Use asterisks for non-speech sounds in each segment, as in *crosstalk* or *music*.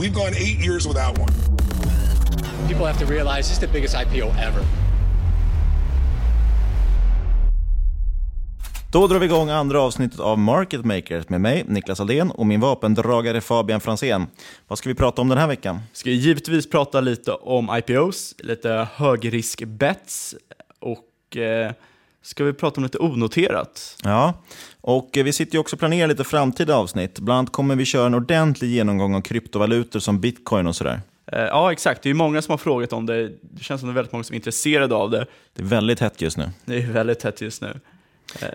We've gone eight years without one. People have to realize this is the biggest IPO ever. Då drar vi igång andra avsnittet av Market Makers med mig, Niklas Aldén, och min vapendragare Fabian Fransén. Vad ska vi prata om den här veckan? Ska givetvis prata lite om IPOs, lite högrisk-bets och eh, ska vi prata om lite onoterat. Ja, och vi sitter ju också och planerar lite framtida avsnitt. Bland annat kommer vi köra en ordentlig genomgång av kryptovalutor som bitcoin och sådär. Eh, Ja, exakt. Det är många som har frågat om det. Det känns som det är väldigt många som är intresserade av det. Det är väldigt hett just nu. Det är väldigt tätt just nu.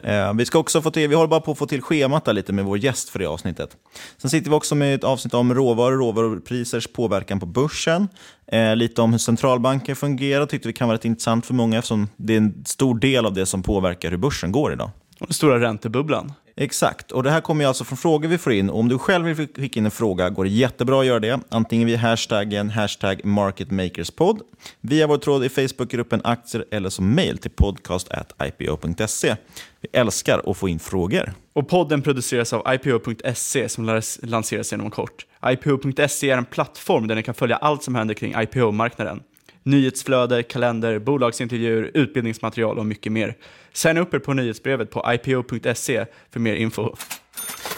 Eh, vi ska också få till, vi håller bara på att få till schemat där lite med vår gäst för det avsnittet. Sen sitter vi också med ett avsnitt om råvaror, råvaruprisers påverkan på börsen. Eh, lite om hur centralbanker fungerar, tyckte vi kan vara rätt intressant för många eftersom det är en stor del av det som påverkar hur börsen går idag. Och den stora räntebubblan. Exakt, och det här kommer alltså från frågor vi får in. Och om du själv vill skicka in en fråga går det jättebra att göra det. Antingen via hashtaggen hashtag marketmakerspod, via vår tråd i Facebookgruppen Aktier eller som mail till podcast.ipo.se. Vi älskar att få in frågor. Och podden produceras av IPO.se som lanseras inom kort. IPO.se är en plattform där ni kan följa allt som händer kring IPO-marknaden. Nyhetsflöde, kalender, bolagsintervjuer, utbildningsmaterial och mycket mer. Signa upp er på nyhetsbrevet på ipo.se för mer info.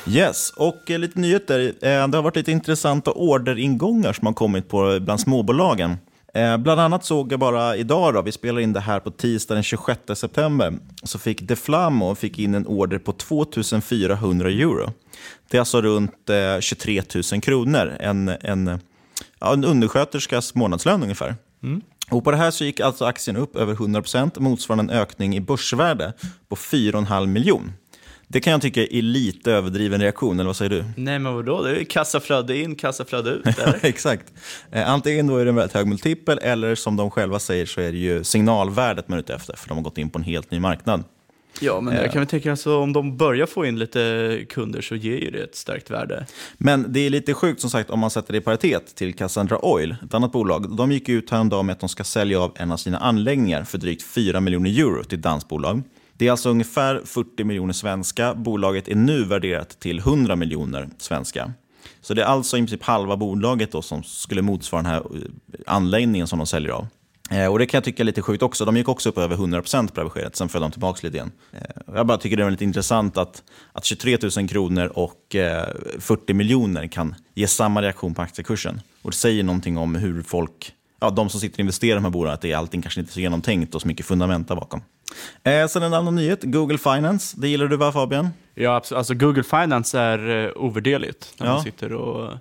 Yes, och eh, lite nyheter. Eh, det har varit lite intressanta orderingångar som har kommit på eh, bland småbolagen. Eh, bland annat såg jag bara idag, då, vi spelar in det här på tisdag den 26 september, så fick Deflamo fick in en order på 2400 euro. Det är alltså runt eh, 23 000 kronor, en, en, ja, en undersköterskas månadslön ungefär. Och på det här så gick alltså aktien upp över 100% motsvarande en ökning i börsvärde på 4,5 miljon. Det kan jag tycka är lite överdriven reaktion, eller vad säger du? Nej men vadå, det är ju kassaflöde in, kassaflöde ut. *laughs* Exakt. Eh, Antingen då är det en väldigt hög multipel eller som de själva säger så är det ju signalvärdet man är ute efter för de har gått in på en helt ny marknad. Ja, men jag Eh. kan väl tänka alltså, om de börjar få in lite kunder så ger ju det ett starkt värde. Men det är lite sjukt som sagt om man sätter det i paritet till Cassandra Oil, ett annat bolag. De gick ut häromdagen med att de ska sälja av en av sina anläggningar för drygt 4 miljoner euro till ett danskt bolag. Det är alltså ungefär 40 miljoner svenska. Bolaget är nu värderat till 100 miljoner svenska. Så det är alltså i princip halva bolaget då som skulle motsvara den här eh, anläggningen som de säljer av. Eh, och Det kan jag tycka är lite sjukt också. De gick också upp över 100% på det här beskedet, sen föll de tillbaka lite igen. Eh, jag bara tycker det är väldigt intressant att, att 23 000 kronor och eh, 40 miljoner kan ge samma reaktion på aktiekursen. Och Det säger någonting om hur folk, ja, de som sitter och investerar i de här bolagen, att det är allting kanske inte så genomtänkt och så mycket fundamenta bakom. Eh, sen en annan nyhet, Google Finance. Det gillar du va Fabian? Ja, absolut. Alltså Google Finance är eh, ovärderligt när Ja. man sitter och,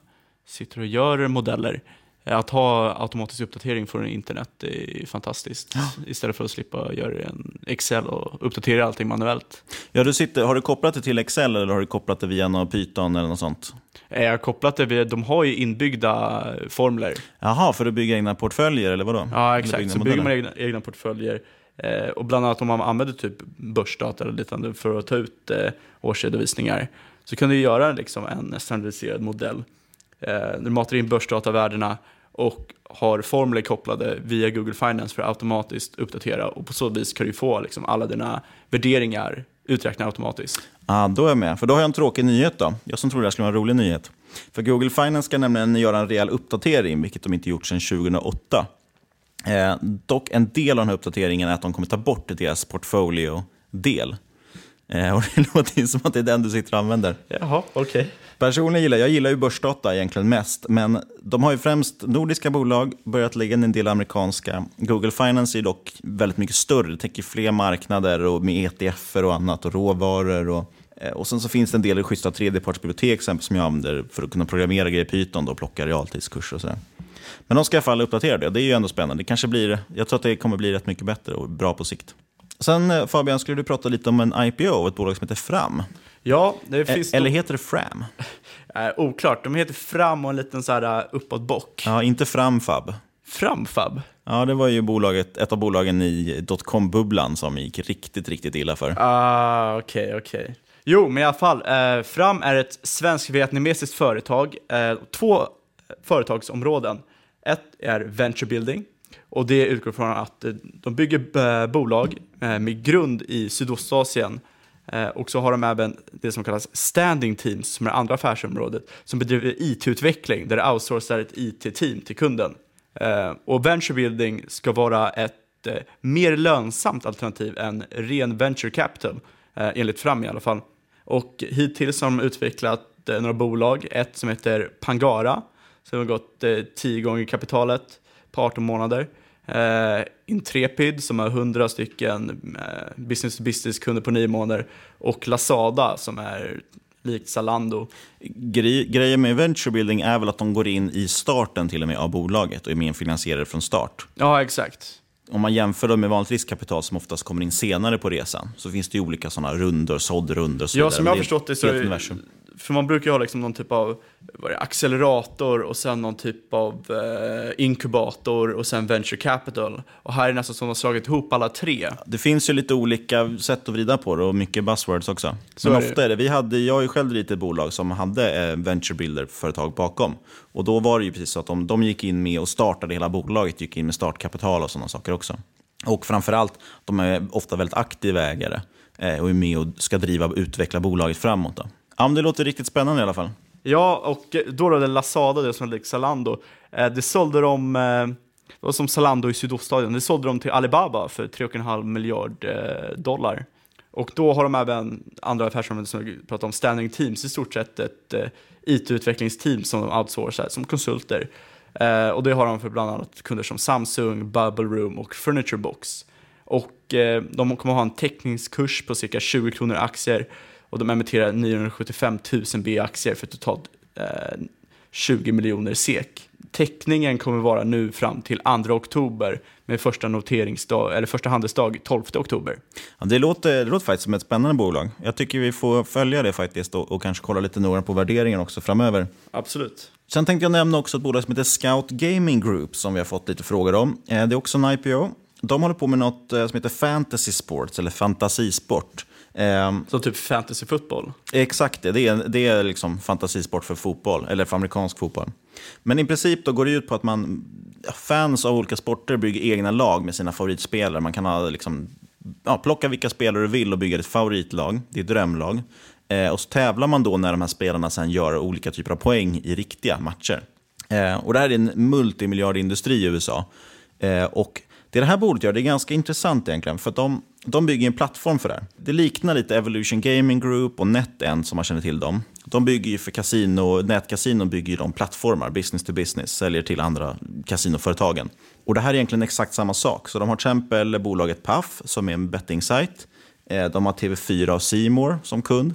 sitter och gör modeller. Eh, Att ha automatisk uppdatering från internet är fantastiskt. Istället för att slippa göra en Excel och uppdatera allting manuellt. Ja, du sitter, har du kopplat det till Excel eller har du kopplat det via någon Python eller något sånt? Eh, Jag har kopplat det via, de har ju inbyggda formler. Jaha, för att bygga egna portföljer eller vadå? Ja, exakt. Så bygger man egna, egna portföljer. Eh, och bland annat om man använder typ börsdata eller liknande för att ta ut eh, årsredovisningar så kan du göra liksom en standardiserad modell. Eh, du matar in börsdatavärdena och har formler kopplade via Google Finance för att automatiskt uppdatera och på så vis kan du få liksom, alla dina värderingar uträknade automatiskt. Ja, då är jag med. För då har jag en tråkig nyhet då. Jag som trodde det skulle vara en rolig nyhet. För Google Finance ska nämligen göra en rejäl uppdatering, vilket de inte gjort sedan 2008. Eh, dock en del av den här uppdateringen är att de kommer ta bort deras portfolio-del. Eh, *laughs* och det låter som att det är den du sitter och använder. Jaha, okej. Personligen gillar jag gillar ju börsdata egentligen mest, men de har ju främst nordiska bolag, börjat lägga in en del amerikanska. Google Finance är dock väldigt mycket större, det täcker fler marknader och med ETF och annat och råvaror. Och, eh, och sen så finns det en del schyssta tredjepartsbibliotek exempel, som jag använder för att kunna programmera grejer i Python då, och plocka realtidskurser och sådär. Men de ska i alla fall uppdatera det, det är ju ändå spännande. Det kanske blir, jag tror att det kommer bli rätt mycket bättre och bra på sikt. Sen eh, Fabian, skulle du prata lite om en IPO, ett bolag som heter Fram? Ja, det Eh, finns... Eller heter det Fram? *laughs* Eh, oklart, de heter Fram och en liten så här uh, uppåtbock. Ja, inte Framfab. Framfab? Ja, det var ju bolaget, ett av bolagen i dotcom-bubblan som gick riktigt, riktigt illa för. Ah, okej, okej. Jo, men i alla fall. Eh, Fram är ett svensk-vietnamesiskt företag. Eh, två företagsområden. Ett är venture building. Och det utgår från att eh, de bygger eh, bolag eh, med grund i Sydostasien. Eh, och så har de även det som kallas standing teams, som är det andra affärsområdet, som bedriver IT-utveckling, där det outsourcar ett IT-team till kunden. Eh, och venture building ska vara ett eh, mer lönsamt alternativ än ren venture capital, enligt Fram i alla fall. Och hittills har de utvecklat några bolag, ett som heter Pangara, som har gått 10 gånger kapitalet på 18 månader. Eh, Intrepid som har 100 stycken eh, business to business-kunder på 9 månader. Och Lazada som är likt Zalando. Grej, grejen med venture building är väl att de går in i starten till och med av bolaget och är med och finansierar från start. Ja, exakt. Om man jämför dem med vanligt riskkapital som oftast kommer in senare på resan så finns det ju olika sådana rundor, såddrundor och så Ja, som jag har förstått det så. För man brukar ju ha liksom någon typ av det, accelerator och sen någon typ av eh, inkubator och sen venture capital. Och här är det nästan som de har slagit ihop alla tre. Det finns ju lite olika sätt att vrida på det och mycket buzzwords också. Så Men är ofta är det, vi hade, jag har ju själv drivit ett bolag som hade eh, venture builder-företag bakom. Och då var det ju precis så att de, de gick in med och startade hela bolaget, gick in med startkapital och sådana saker också. Och framförallt, de är ofta väldigt aktiva ägare eh, och är med och ska driva och utveckla bolaget framåt. Då. Ja, men det låter riktigt spännande i alla fall. Ja, och då var det Lazada, det som är likt Zalando, eh, det sålde de, eh, det var som Zalando i Sydostasien, det sålde de till Alibaba för 3,5 miljard eh, dollar. Och då har de även andra affärsområden som vi pratar om, standing teams, i stort sett ett IT-utvecklingsteam som de outsourcar som konsulter. Och det har de för bland annat kunder som Samsung, Bubble Room och Furniture Box. Och de kommer ha en teckningskurs på cirka 20 kronor aktier och de emitterar 975 000 B-aktier för totalt eh, 20 miljoner SEK. Teckningen kommer vara nu fram till 2 oktober med första noteringsdag, eller första handelsdag 12 oktober. Ja, det, låter, det låter faktiskt som ett spännande bolag. Jag tycker vi får följa det faktiskt och, och kanske kolla lite noga på värderingen också framöver. Absolut. Sen tänkte jag nämna också ett bolag som heter Scout Gaming Group som vi har fått lite frågor om. Eh, Det är också en IPO. De håller på med något eh, som heter Fantasy Sports, eller fantasisport. Ehm, Så typ fantasy fotboll. Exakt det, det är, det är liksom fantasisport för fotboll, eller för amerikansk fotboll. Men i princip då går det ut på att man, fans av olika sporter bygger egna lag med sina favoritspelare. Man kan ha liksom, ja, plocka vilka spelare du vill och bygga ett favoritlag, ditt drömlag. Eh, och så tävlar man då när de här spelarna sen gör olika typer av poäng i riktiga matcher. Eh, och det här är en multimiljardindustri i USA. Eh, och det det här bordet gör det är ganska intressant egentligen, för att de, de bygger en plattform för det här. Det liknar lite Evolution Gaming Group och NetEnt som man känner till dem. De bygger ju för kasino, nätkasinon bygger ju de plattformar, business to business, säljer till andra kasinoföretagen. Och det här är egentligen exakt samma sak. Så de har till exempel bolaget Paf som är en betting-sajt. Eh, de har TV4 och Simor som kund.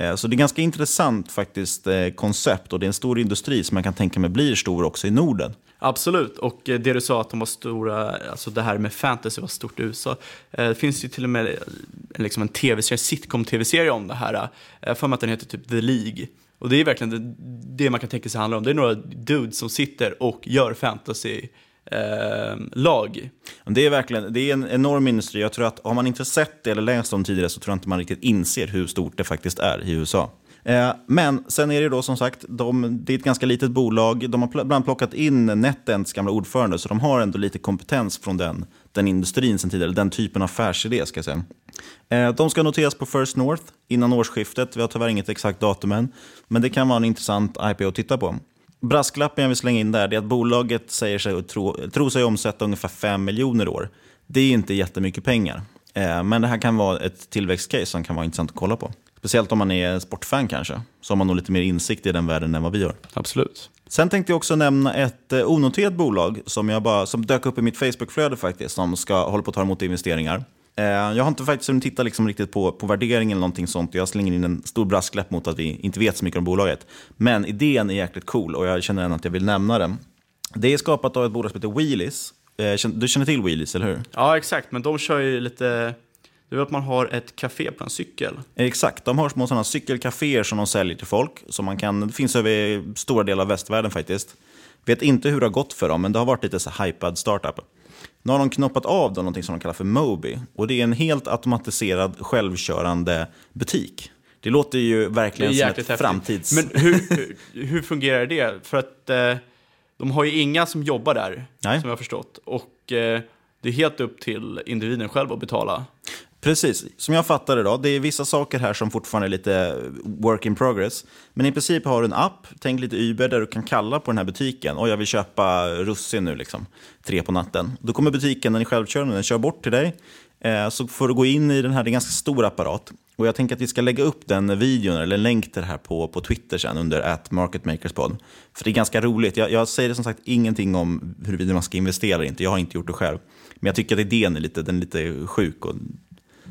Eh, så det är ganska intressant faktiskt eh, koncept och det är en stor industri som man kan tänka mig blir stor också i Norden. Absolut, och eh, det du sa att de var stora, alltså det här med fantasy var stort i USA. Eh, det finns ju till och med eh, liksom en tv-serie, sitcom-tv-serie om det här. Jag för mig att den heter typ The League. Och det är verkligen det, det man kan tänka sig handlar om. Det är några dudes som sitter och gör fantasy eh, lag. Det är verkligen det är en enorm industri. Jag tror att har man inte sett det eller läst om tidigare så tror jag inte man riktigt inser hur stort det faktiskt är i USA. Eh, men sen är det då som sagt, de, det är ett ganska litet bolag. De har bland plockat in NetEnts gamla ordförande, så de har ändå lite kompetens från den, den industrin sen tidigare, den typen av affärsidé ska jag säga. Eh, de ska noteras på First North innan årsskiftet. Vi har tyvärr inget exakt datum än, men det kan vara en intressant IPO att titta på. Brasklappen jag vill slänga in där är att bolaget säger sig tro, tro sig omsätta ungefär 5 miljoner år. Det är inte jättemycket pengar. Eh, men det här kan vara ett tillväxtcase som kan vara intressant att kolla på. Speciellt om man är sportfan kanske. Så har man nog lite mer insikt i den världen än vad vi har. Absolut. Sen tänkte jag också nämna ett eh, onoterat bolag som, jag bara, som dök upp i mitt Facebookflöde faktiskt, som ska hålla på att ta emot investeringar. Eh, jag har inte faktiskt hunnit titta liksom riktigt på, på värderingen eller någonting sånt. Jag slänger in en stor brasklapp mot att vi inte vet så mycket om bolaget. Men idén är jäkligt cool och jag känner ändå att jag vill nämna den. Det är skapat av ett bolag som heter Wheelies. Eh, du känner till Wheelies, eller hur? Ja, exakt. Men de kör ju lite... Det är att man har ett café på en cykel. Exakt. De har små sådana cykelcaféer som de säljer till folk. Som man kan, det finns över stora delar av västvärlden faktiskt. Vet inte hur det har gått för dem, men det har varit lite så hypad startup. Nu har de knoppat av då något som de kallar för Mobi. Och det är en helt automatiserad självkörande butik. Det låter ju verkligen som ett häftigt. framtids... Men hur, hur, hur, fungerar det? För att eh, de har ju inga som jobbar där, Nej. som jag har förstått. Och eh, det är helt upp till individen själv att betala. Precis, som jag fattar det då, det är vissa saker här som fortfarande är lite eh, work in progress. Men i princip har du en app, tänk lite Uber, där du kan kalla på den här butiken. Och jag vill köpa russin nu, liksom, tre på natten. Då kommer butiken, den är självkörande, den kör bort till dig. Eh, så får du gå in i den här, det är en ganska stor apparat. Och jag tänker att vi ska lägga upp den videon, eller en länk till det här på, på Twitter sen under at marketmakerspod. För det är ganska roligt. Jag, jag säger som sagt ingenting om huruvida man ska investera eller inte. Jag har inte gjort det själv. Men jag tycker att idén är lite, den är lite sjuk och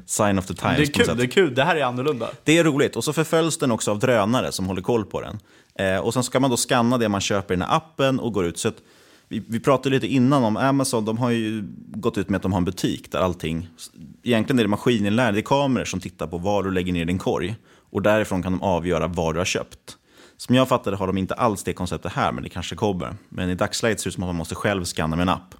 sign of the times. Det är kul, det är kul. Det här är annorlunda. Det är roligt. Och så förföljs den också av drönare som håller koll på den. Eh, och sen ska man då scanna det man köper i den här appen och går ut. Så vi, vi pratade lite innan om Amazon, de har ju gått ut med att de har en butik där allting, egentligen är det maskininlärning, det är kameror som tittar på var du lägger ner din korg. Och därifrån kan de avgöra vad du har köpt. Som jag fattade har de inte alls det konceptet här, men det kanske kommer. Men i dagsläget ser det ut som att man måste själv scanna med en app.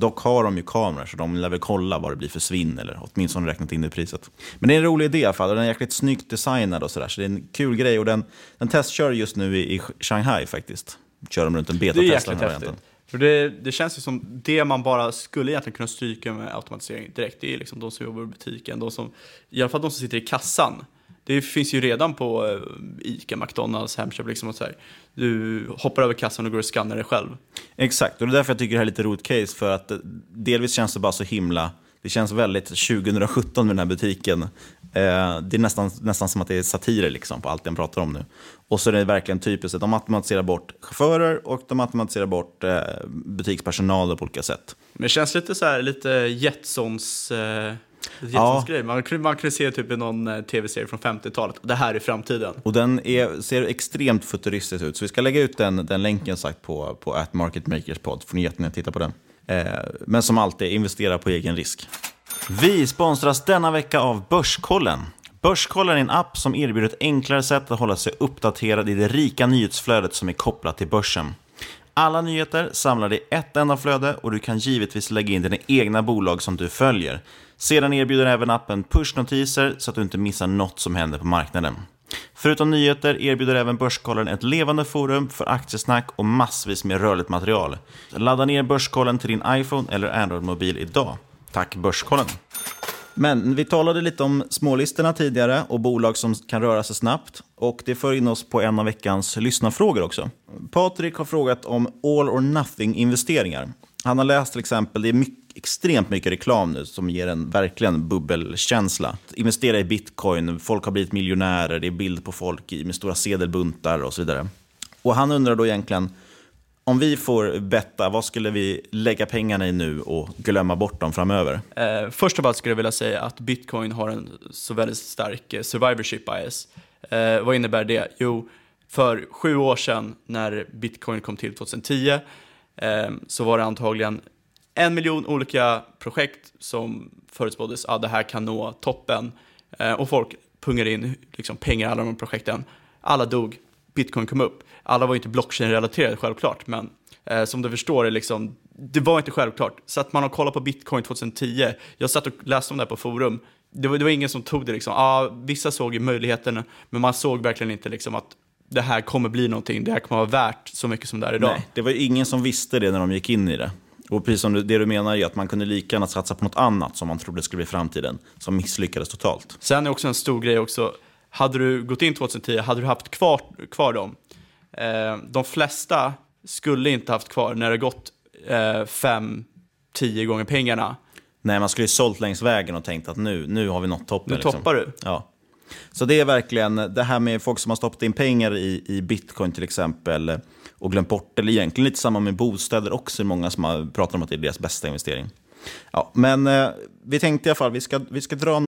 Dock har de ju kameror, så de lär väl kolla vad det blir för svinn, eller åtminstone räknat in det i priset. Men det är en rolig idé i alla fall, och den är jäkligt snyggt designad och sådär, så det är en kul grej. Och den, den testkör just nu i, i Shanghai faktiskt. Kör de runt en beta Det är jäkligt häftigt. För det, det känns ju som det man bara skulle egentligen kunna stryka med automatisering direkt, det är liksom de som jobbar i butiken, de som, i alla fall de som sitter i kassan. Det finns ju redan på eh, ICA, McDonalds, Hemköp, liksom och så här. Du hoppar över kassan och går och skannar det själv. Exakt, och det är därför jag tycker det här är lite roligt case, för att eh, delvis känns det bara så himla det känns väldigt 2017 med den här butiken. Eh, det är nästan, nästan som att det är satirer liksom på allt jag pratar om nu. Och så är det verkligen typiskt att de automatiserar bort chaufförer och de automatiserar bort butikspersonal på olika sätt. Men det känns lite så här, lite Jetsons... Ja. Grej. Man, man kunde se typ i någon eh, tv-serie från 50-talet. Det här är framtiden. Och den är, ser extremt futuristisk ut. Så vi ska lägga ut den, den länken sagt på, på at Market Makers podd. Får ni jättegärna titta på den. Eh, men som alltid, investera på egen risk. Vi sponsras denna vecka av Börskollen. Börskollen är en app som erbjuder ett enklare sätt att hålla sig uppdaterad i det rika nyhetsflödet som är kopplat till börsen. Alla nyheter samlade i ett enda flöde och du kan givetvis lägga in dina egna bolag som du följer. Sedan erbjuder även appen pushnotiser så att du inte missar något som händer på marknaden. Förutom nyheter erbjuder även Börskollen ett levande forum för aktiesnack och massvis med rörligt material. Ladda ner Börskollen till din iPhone eller Android-mobil idag. Tack Börskollen! Men vi talade lite om smålistorna tidigare och bolag som kan röra sig snabbt. Och det för in oss på en av veckans lyssnarfrågor också. Patrik har frågat om all or nothing-investeringar. Han har läst till exempel, det är mycket, extremt mycket reklam nu som ger en verkligen bubbelkänsla. Investera i bitcoin, folk har blivit miljonärer, det är bild på folk med stora sedelbuntar och så vidare. Och han undrar då egentligen, om vi får betta, vad skulle vi lägga pengarna i nu och glömma bort dem framöver? Eh, först av allt skulle jag vilja säga att bitcoin har en så väldigt stark eh, survivorship bias. Eh, vad innebär det? Jo, för sju år sedan när bitcoin kom till 2010 eh, så var det antagligen en miljon olika projekt som förutspåddes ja ah, det här kan nå toppen eh, och folk pungade in liksom, pengar i alla de projekten. Alla dog, bitcoin kom upp. Alla var ju inte blockchain-relaterade självklart, men eh, som du förstår, det, liksom, det var inte självklart. Så att man har kollat på bitcoin 2010, jag satt och läste om det här på forum, det var, det var ingen som tog det liksom. Ah, vissa såg ju möjligheterna, men man såg verkligen inte liksom att det här kommer bli någonting, det här kommer vara värt så mycket som det är idag. Nej, det var ingen som visste det när de gick in i det. Och precis som det du menar är att man kunde lika gärna satsa på något annat som man trodde skulle bli framtiden, som misslyckades totalt. Sen är också en stor grej också, hade du gått in 2010, hade du haft kvar, kvar dem? Eh, de flesta skulle inte haft kvar när det gått eh, fem, tio gånger pengarna. Nej, man skulle ju sålt längs vägen och tänkt att nu, nu har vi nått toppen. Nu liksom. toppar du. Ja. Så det är verkligen det här med folk som har stoppat in pengar i, i bitcoin till exempel och glömt bort, eller egentligen lite samma med bostäder också, många som har pratat om att det är deras bästa investering. Ja, men eh, vi tänkte i alla fall, vi ska, vi ska dra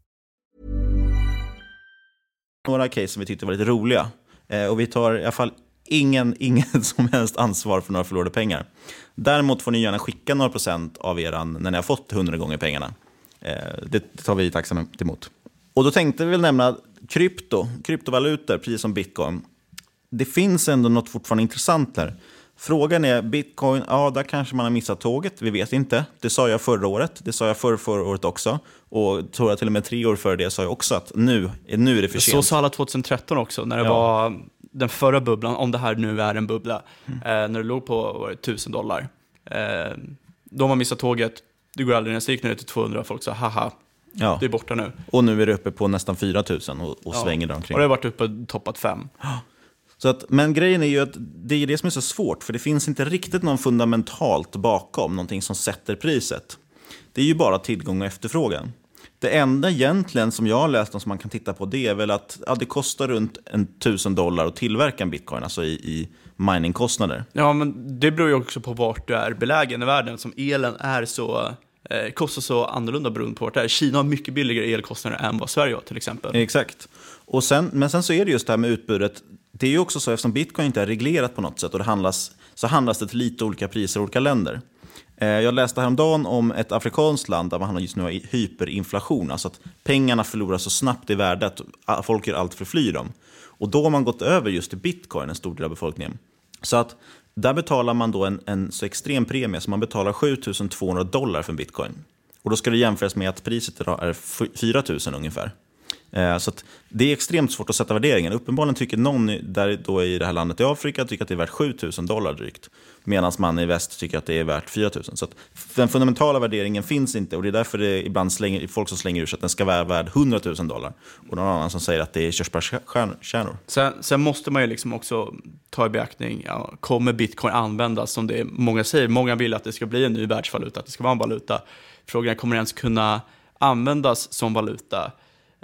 Några case som vi tyckte var lite roliga. Eh, och vi tar i alla fall ingen, *laughs* ingen som helst ansvar för några förlorade pengar. Däremot får ni gärna skicka några procent av eran när ni har fått 100 gånger pengarna. Eh, det tar vi tacksamt emot. Och då tänkte vi väl nämna krypto, kryptovalutor, precis som bitcoin. Det finns ändå något fortfarande intressant där. Frågan är, bitcoin, ja där kanske man har missat tåget, vi vet inte. Det sa jag förra året, det sa jag förra, förra året också. Och tror jag till och med tre år före det sa jag också att nu, nu är det för sent. Så sa alla 2013 också, när det Ja. var den förra bubblan, om det här nu är en bubbla, eh, när det låg på var det, 1000 dollar. Eh, de har missat tåget, det går aldrig ner, så gick ner till 200, folk sa haha, Ja. det är borta nu. Och nu är det uppe på nästan 4 000 och, och Ja. svänger där omkring. Och det har varit uppe toppat fem. Så att, men grejen är ju att det är det som är så svårt, för det finns inte riktigt någon fundamentalt bakom, någonting som sätter priset. det är ju bara tillgång och efterfrågan. Det enda egentligen som jag har läst om som man kan titta på det är väl att ja, det kostar runt en tusen dollar att tillverka en bitcoin, alltså i, i miningkostnader. Ja, men det beror ju också på vart du är belägen i världen. Som elen är så, eh, kostar så annorlunda beroende på vart det är. Kina har mycket billigare elkostnader än vad Sverige har till exempel. Exakt. Och sen, men sen så är det just det här med utbudet. Det är ju också så eftersom bitcoin inte är reglerat på något sätt och det handlas, så handlas det till lite olika priser i olika länder. Eh, jag läste häromdagen om ett afrikanskt land där man just nu har hyperinflation. Alltså att pengarna förlorar så snabbt i värde att folk gör allt för att fly dem. Och då har man gått över just till bitcoin, en stor del av befolkningen. Så att där betalar man då en, en så extrem premie, så man betalar 7200 dollar för en bitcoin. Och då ska det jämföras med att priset idag är 4000 ungefär. Eh, så att det är extremt svårt att sätta värderingen. Uppenbarligen tycker någon i- där då i det här landet i Afrika tycker att det är värt 7000 dollar drygt. Medan man i väst tycker att det är värt 4000. Så att den fundamentala värderingen finns inte och det är därför det ibland slänger, folk som slänger ur sig att den ska vara värd 100 000 dollar. Och någon annan som säger att det är körsbärskärnor. Sen, sen måste man ju liksom också ta i beaktning, ja, kommer bitcoin användas som det är, många säger? Många vill att det ska bli en ny världsvaluta, att det ska vara en valuta. Frågan är, kommer det ens kunna användas som valuta?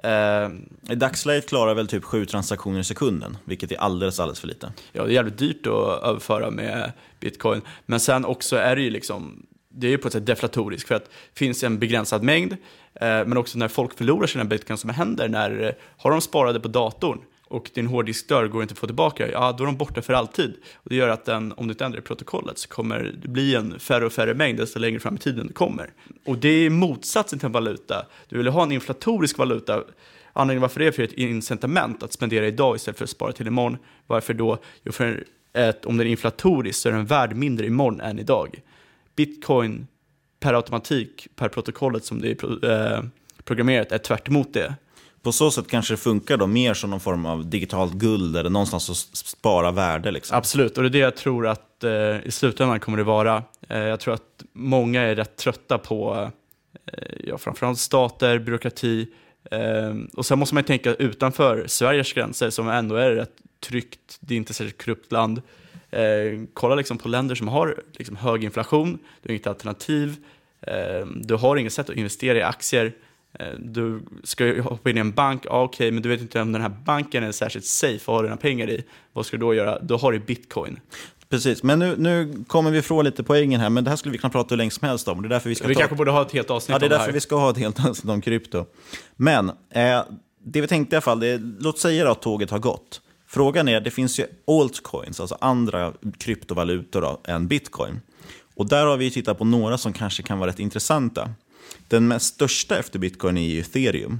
Eh, I dagsläget klarar väl typ sju transaktioner i sekunden, vilket är alldeles, alldeles för lite. ja, det är jävligt dyrt att överföra med bitcoin. Men sen också är det ju liksom, det är ju på ett sätt deflatoriskt för att det finns en begränsad mängd, eh, men också när folk förlorar sina bitcoin som händer när, eh, har de sparade på datorn och din hårddisk dör går inte att få tillbaka, ja då är de borta för alltid. Och det gör att den, om du inte ändrar i protokollet så kommer det bli en färre och färre mängd desto längre fram i tiden det kommer. Och det är motsatsen till en valuta. Du vill ha en inflatorisk valuta Anledningen varför det är för ett incitament att spendera idag istället för att spara till imorgon. Varför då? Jo, för ett, om den är inflatorisk så är den värd mindre imorgon än idag. Bitcoin per automatik, per protokollet som det är eh, programmerat, är tvärt emot det. På så sätt kanske det funkar då mer som någon form av digitalt guld eller någonstans att spara värde. Liksom. Absolut, och det är det jag tror att eh, i slutändan kommer det vara. Eh, jag tror att många är rätt trötta på eh, ja, framförallt stater, byråkrati. Eh, och sen måste man ju tänka utanför Sveriges gränser som ändå är rätt tryggt, det är inte särskilt korrupt land. Eh, kolla liksom på länder som har liksom hög inflation, du har inget alternativ, eh, du har inget sätt att investera i aktier. Eh, Du ska hoppa in i en bank, ja, okej, men du vet inte om den här banken är särskilt safe att ha dina pengar i. Vad ska du då göra? Då har du bitcoin. Precis, men nu, nu kommer vi ifrån lite poängen här, men det här skulle vi kunna prata hur länge som helst om. Det är därför vi ska Vi ta... kanske borde ha ett helt avsnitt Ja, det är det därför här. vi ska ha ett helt avsnitt om krypto. Men eh, det vi tänkte i alla fall, det är, låt säga att tåget har gått. Frågan är, det finns ju altcoins, alltså andra kryptovalutor då, än bitcoin. Och där har vi tittat på några som kanske kan vara rätt intressanta. Den mest största efter bitcoin är ju ethereum.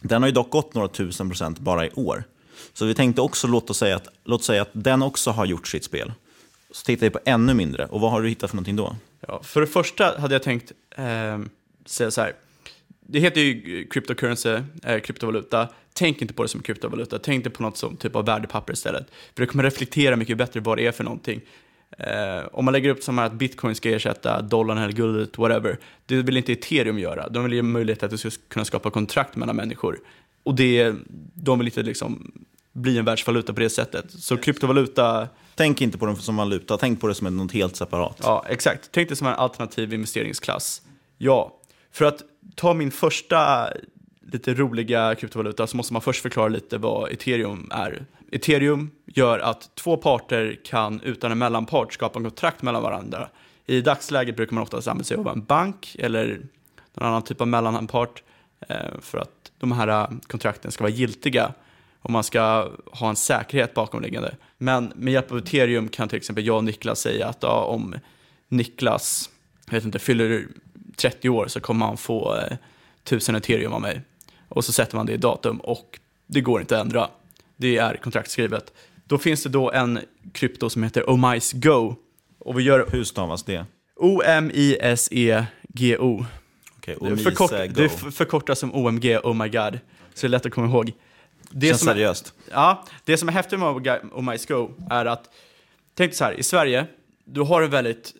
Den har ju dock gått några tusen procent bara i år. Så vi tänkte också, låt oss säga att, låt säga att den också har gjort sitt spel. Så tittar vi på ännu mindre. Och vad har du hittat för någonting då? Ja, för det första hade jag tänkt eh, säga så här. Det heter ju cryptocurrency, eh, kryptovaluta. Tänk inte på det som kryptovaluta, tänk det på något som typ av värdepapper istället. För det kommer reflektera mycket bättre vad det är för någonting. Eh, om man lägger upp som här att bitcoin ska ersätta dollarn eller guldet, whatever. Det vill inte ethereum göra. De vill ge möjlighet att du ska kunna skapa kontrakt mellan människor. Och det, de vill inte liksom bli en världsvaluta på det sättet. Så kryptovaluta... Tänk inte på den som valuta, tänk på det som något helt separat. Ja, exakt. Tänk det som en alternativ investeringsklass. Ja, för att ta min första lite roliga kryptovaluta så måste man först förklara lite vad ethereum är. Ethereum gör att två parter kan utan en mellanpart skapa en kontrakt mellan varandra. I dagsläget brukar man oftast använda sig av en bank eller någon annan typ av mellanpart eh, för att de här eh, kontrakten ska vara giltiga och man ska ha en säkerhet bakomliggande. Men med hjälp av ethereum kan till exempel jag och Niklas säga att ja, om Niklas jag vet inte, fyller 30 år så kommer han få eh, 1000 ethereum av mig. Och så sätter man det i datum och det går inte att ändra. Det är kontraktskrivet. Då finns det då en krypto som heter Omise Go. Och vi gör... Hur stavas det? O-M-I-S-E-G-O. Omise förkort, det f- förkortas som OMG, oh my god. Så det är lätt att komma ihåg. Det Känns som är- seriöst. Ja, det som är häftigt med Oh- My Go är att, tänk så här, i Sverige, du har ett väldigt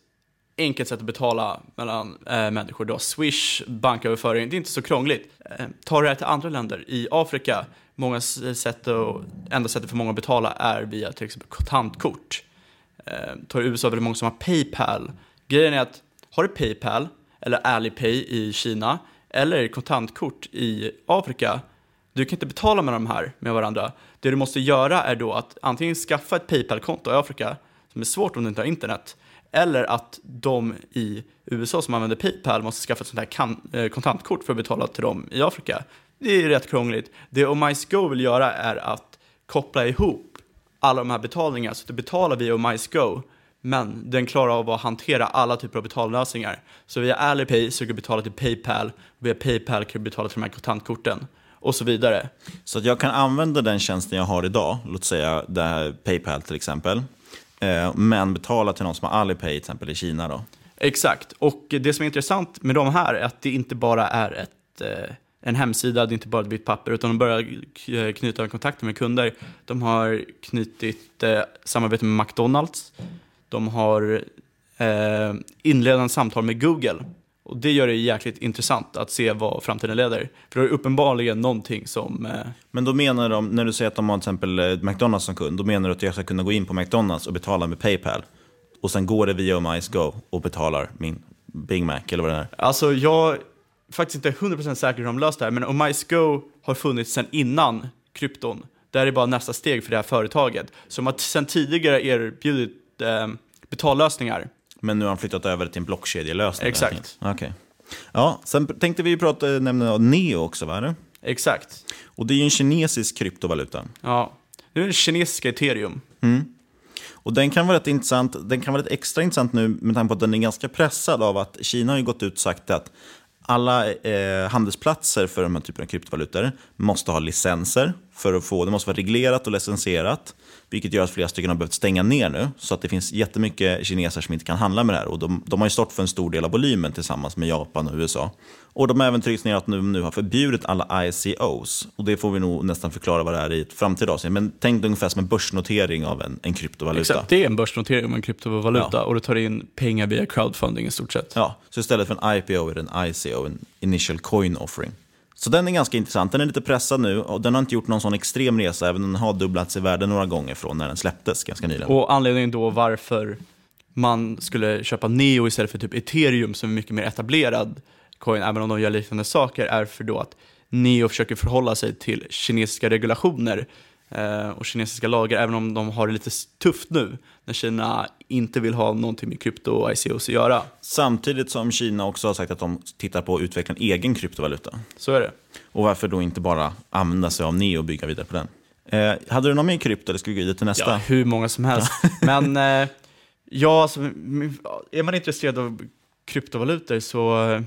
enkelt sätt att betala mellan eh, människor. Du har Swish, banköverföring, det är inte så krångligt. Eh, tar du det här till andra länder, i Afrika, många sätt och enda sättet för många att betala är via till exempel kontantkort. Eh, tar du USA väldigt många som har Paypal. Grejen är att har du Paypal eller Alipay i Kina eller kontantkort i Afrika, du kan inte betala med de här med varandra. Det du måste göra är då att antingen skaffa ett Paypal-konto i Afrika, som är svårt om du inte har internet, eller att de i USA som använder Paypal måste skaffa ett sånt här eh, kontantkort för att betala till dem i Afrika. Det är rätt krångligt. Det Omice Go vill göra är att koppla ihop alla de här betalningarna så du betalar via Omice Go men den klarar av att hantera alla typer av betalningslösningar. Så via Alipay så kan du betala till Paypal, via Paypal kan du betala till de här kontantkorten och så vidare. Så att jag kan använda den tjänsten jag har idag, låt säga det här Paypal till exempel, eh, men betala till någon som har Alipay till exempel i Kina då? Exakt, och det som är intressant med de här är att det inte bara är ett, eh, en hemsida, det är inte bara ett vitt papper, utan de börjar knyta kontakter med kunder. De har knutit eh, samarbete med McDonalds, de har eh, inledande samtal med Google. Och det gör det jäkligt intressant att se vad framtiden leder. För det är uppenbarligen någonting som... Eh, Men då menar de, när du säger att de har till exempel eh, McDonalds som kund, då menar du att jag ska kunna gå in på McDonalds och betala med Paypal? Och sen går det via Mice Go och betalar min Big Mac eller vad det är? Alltså jag faktiskt inte 100% säker hur de löst det här, men Omice Go har funnits sedan innan krypton. Det här är bara nästa steg för det här företaget. De har sedan tidigare erbjudit eh, betallösningar. Men nu har han flyttat över till en blockkedjelösning? Exakt. Okej. Ja, sen tänkte vi prata, nämna Neo också, va? Eller? Exakt. Och det är ju en kinesisk kryptovaluta. Ja, det är den kinesiska ethereum. Mm. Och den kan vara rätt intressant. Den kan vara rätt extra intressant nu med tanke på att den är ganska pressad av att Kina har gått ut och sagt att alla eh, handelsplatser för de här typerna av kryptovalutor måste ha licenser för att få, det måste vara reglerat och licensierat. Vilket gör att flera stycken har behövt stänga ner nu. Så att det finns jättemycket kineser som inte kan handla med det här. Och de, de har ju stått för en stor del av volymen tillsammans med Japan och USA. Och de har även tryckt ner att de nu har förbjudit alla ICOs. Och det får vi nog nästan förklara vad det är i ett framtida avsnitt. Men tänk dig ungefär som en börsnotering av en, en kryptovaluta. Exakt, det är en börsnotering av en kryptovaluta Ja. och du tar in pengar via crowdfunding i stort sett. Ja, så istället för en IPO är det en ICO, en Initial Coin Offering. Så den är ganska intressant. Den är lite pressad nu och den har inte gjort någon sån extrem resa, även om den har dubblats i värde några gånger från när den släpptes ganska nyligen. Och anledningen då varför man skulle köpa Neo istället för typ ethereum som är mycket mer etablerad coin, även om de gör liknande saker, är för då att Neo försöker förhålla sig till kinesiska regulationer eh, och kinesiska lagar, även om de har det lite tufft nu när Kina inte vill ha någonting med krypto och ICOs att göra. Samtidigt som Kina också har sagt att de tittar på att utveckla en egen kryptovaluta. Så är det. Och varför då inte bara använda sig av Neo och bygga vidare på den? Eh, hade du någon mer krypto eller ska vi gå vidare till nästa? Ja, hur många som helst. *laughs* Men eh, ja, alltså, är man intresserad av kryptovalutor så eh,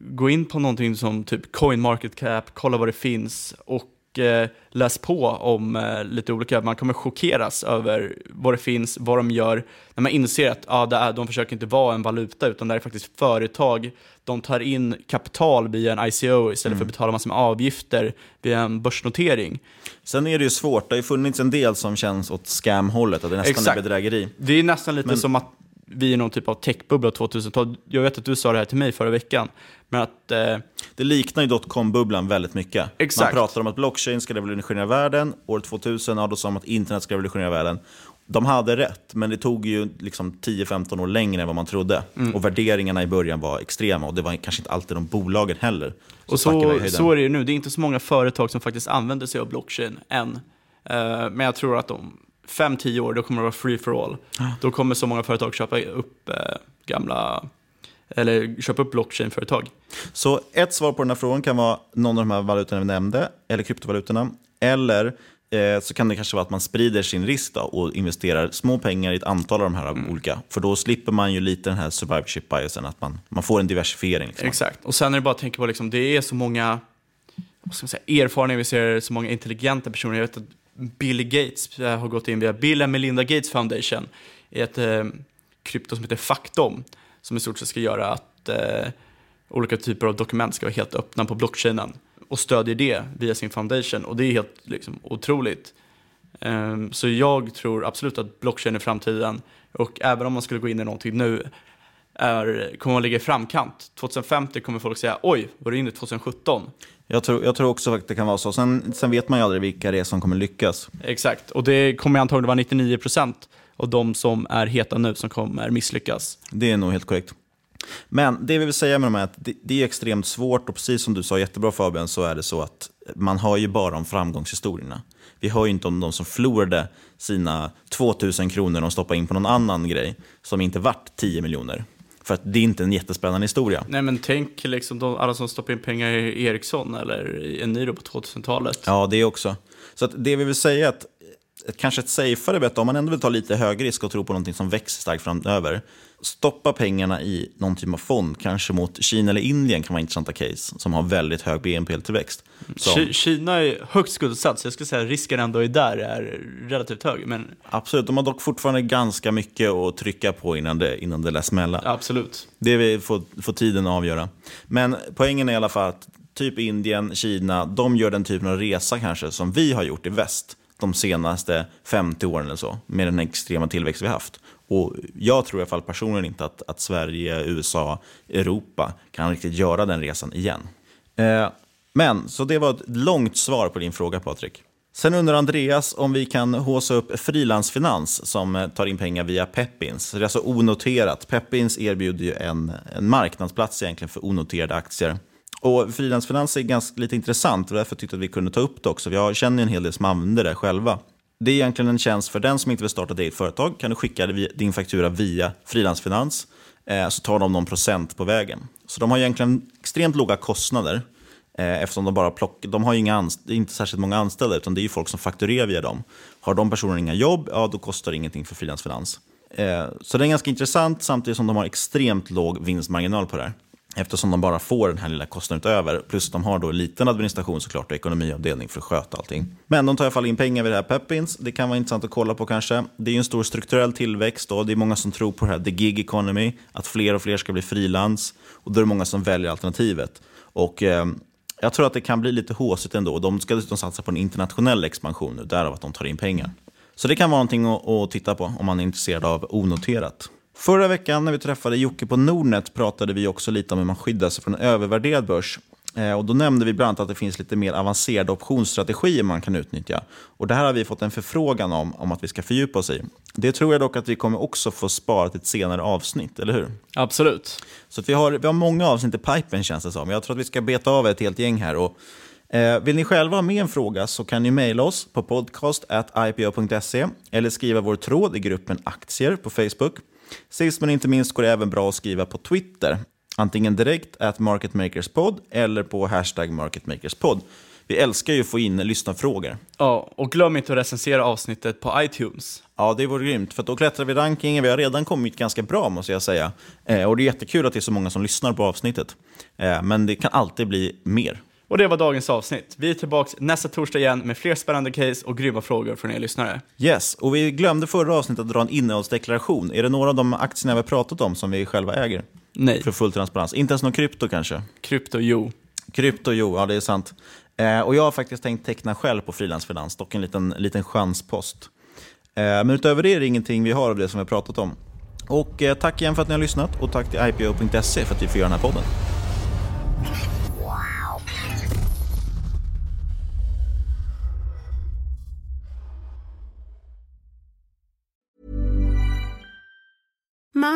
gå in på någonting som typ CoinMarketCap, kolla vad det finns och eh, läs på om eh, lite olika. Man kommer chockeras över vad det finns, vad de gör. När man inser att ah, det är, de försöker inte vara en valuta utan det är faktiskt företag. De tar in kapital via en ICO istället för att betala massor med avgifter via en börsnotering. Sen är det ju svårt, det har ju funnits en del som känns åt scam-hållet, att det nästan Exakt. är bedrägeri. Det är nästan lite Men- som att vi är någon typ av techbubbla 2000-tal. Jag vet att du sa det här till mig förra veckan. Men att... Eh, Det liknar ju dotcom-bubblan väldigt mycket. Exakt. Man pratar om att blockchain ska revolutionera världen. År 2000 ja, då sa man att internet ska revolutionera världen. De hade rätt, men det tog ju liksom 10-15 år längre än vad man trodde. Mm. Och värderingarna i början var extrema och det var kanske inte alltid de bolagen heller. och iväg i så, så är det ju nu. Det är inte så många företag som faktiskt använder sig av blockchain än. Eh, men jag tror att om 5-10 år, då kommer det vara free for all. Då kommer så många företag köpa upp eh, gamla, eller köpa upp blockchain-företag. Så ett svar på den här frågan kan vara någon av de här valutorna vi nämnde, eller kryptovalutorna. Eller eh, så kan det kanske vara att man sprider sin risk då, och investerar små pengar i ett antal av de här Mm. olika. För då slipper man ju lite den här survivorship biasen, att man, man får en diversifiering. Liksom. Exakt. Och sen är det bara att tänka på, liksom, det är så många vad ska man säga, erfarna investerare, så många intelligenta personer. Jag vet att Bill Gates eh, har gått in via Bill and Melinda Gates Foundation i ett eh, krypto som heter Faktum som i stort sett ska göra att eh, olika typer av dokument ska vara helt öppna på blockchainen och stödjer det via sin foundation. Och det är helt liksom, otroligt. Ehm, så jag tror absolut att blockchain är framtiden. Och även om man skulle gå in i någonting nu är, kommer man ligga i framkant. 2050 kommer folk säga oj, var du inne 2017? Jag tror, jag tror också att det kan vara så. Sen, sen vet man ju aldrig vilka det är som kommer lyckas. Exakt, och det kommer antagligen vara 99% av de som är heta nu som kommer misslyckas. Det är nog helt korrekt. Men det vi vill säga med de här är att det, det är extremt svårt och precis som du sa jättebra Fabian så är det så att man hör ju bara om framgångshistorierna. Vi hör ju inte om de som förlorade sina 2000 kronor de stoppade in på någon annan grej som inte vart 10 miljoner. För att det är inte en jättespännande historia. Nej men tänk liksom de, alla som stoppar in pengar i Ericsson eller Eniro på 2000-talet. Ja, det också. Så att det vi vill säga är att ett, kanske ett safeare bett, om man ändå vill ta lite högre risk och tro på någonting som växer starkt framöver, stoppa pengarna i någon typ av fond, kanske mot Kina eller Indien kan vara intressanta case, som har väldigt hög BNP-tillväxt. Ki- Kina är högt skuldsatt, så jag skulle säga att risken ändå är där är relativt hög. Men Absolut, de har dock fortfarande ganska mycket att trycka på innan det, innan det lär smälla. absolut. Det vi får, får tiden avgöra. Men poängen är i alla fall att typ Indien, Kina, de gör den typen av resa kanske som vi har gjort i väst de senaste 50 åren eller så, med den extrema tillväxt vi haft. Och jag tror i alla fall personligen inte att, att Sverige, USA, Europa kan riktigt göra den resan igen. Eh, men, så det var ett långt svar på din fråga Patrik. Sen undrar Andreas om vi kan håsa upp frilansfinans som tar in pengar via Peppins. Det är alltså onoterat. Peppins erbjuder ju en, en marknadsplats egentligen för onoterade aktier. Och frilansfinans är ganska lite intressant och därför tyckte jag att vi kunde ta upp det också. Jag känner en hel del som använder det själva. Det är egentligen en tjänst för den som inte vill starta ett eget företag. Kan du skicka din faktura via frilansfinans eh, så tar de någon procent på vägen. Så de har egentligen extremt låga kostnader eh, eftersom de bara plockar, de har ju inga inte särskilt många anställda utan det är ju folk som fakturerar via dem. Har de personerna inga jobb, ja då kostar det ingenting för frilansfinans. Eh, så det är ganska intressant samtidigt som de har extremt låg vinstmarginal på det här. Eftersom de bara får den här lilla kostnaden utöver. Plus att de har då en liten administration såklart och ekonomiavdelning för att sköta allting. Men de tar i alla fall in pengar vid det här Peppins. Det kan vara intressant att kolla på kanske. Det är ju en stor strukturell tillväxt och det är många som tror på det här the gig economy. Att fler och fler ska bli frilans. Och då är det många som väljer alternativet. Och eh, jag tror att det kan bli lite håsigt ändå. De ska dessutom satsa på en internationell expansion nu, därav att de tar in pengar. Så det kan vara någonting att, att titta på om man är intresserad av onoterat. Förra veckan när vi träffade Jocke på Nordnet pratade vi också lite om hur man skyddar sig från en övervärderad börs. Eh, och då nämnde vi bland annat att det finns lite mer avancerade optionsstrategier man kan utnyttja. Och det här har vi fått en förfrågan om, om att vi ska fördjupa oss i. Det tror jag dock att vi kommer också få spara till ett senare avsnitt, eller hur? Absolut. Så vi, har, vi har många avsnitt i pipen känns det som. Jag tror att vi ska beta av ett helt gäng här. Och, eh, vill ni själva ha med en fråga så kan ni mejla oss på podcast.ipo.se eller skriva vår tråd i gruppen aktier på Facebook. Sist men inte minst går det även bra att skriva på Twitter. Antingen direkt at marketmakerspod eller på hashtag marketmakerspod. Vi älskar ju att få in lyssnarfrågor. Ja, och glöm inte att recensera avsnittet på iTunes. Ja, det vore grymt, för då klättrar vi rankingen. Vi har redan kommit ganska bra, måste jag säga. Eh, och det är jättekul att det är så många som lyssnar på avsnittet. Eh, men det kan alltid bli mer. Och det var dagens avsnitt. Vi är tillbaka nästa torsdag igen med fler spännande case och grymma frågor från er lyssnare. Yes, och vi glömde förra avsnittet att dra en innehållsdeklaration. Är det några av de aktierna vi har pratat om som vi själva äger? Nej. För full transparens. Inte ens någon krypto kanske? Krypto, jo. Krypto, jo, ja det är sant. Eh, och jag har faktiskt tänkt teckna själv på frilansfinans, dock en liten, liten chanspost. Eh, men utöver det är det ingenting vi har av det som vi har pratat om. Och eh, tack igen för att ni har lyssnat och tack till IPO.se för att vi får göra den här podden.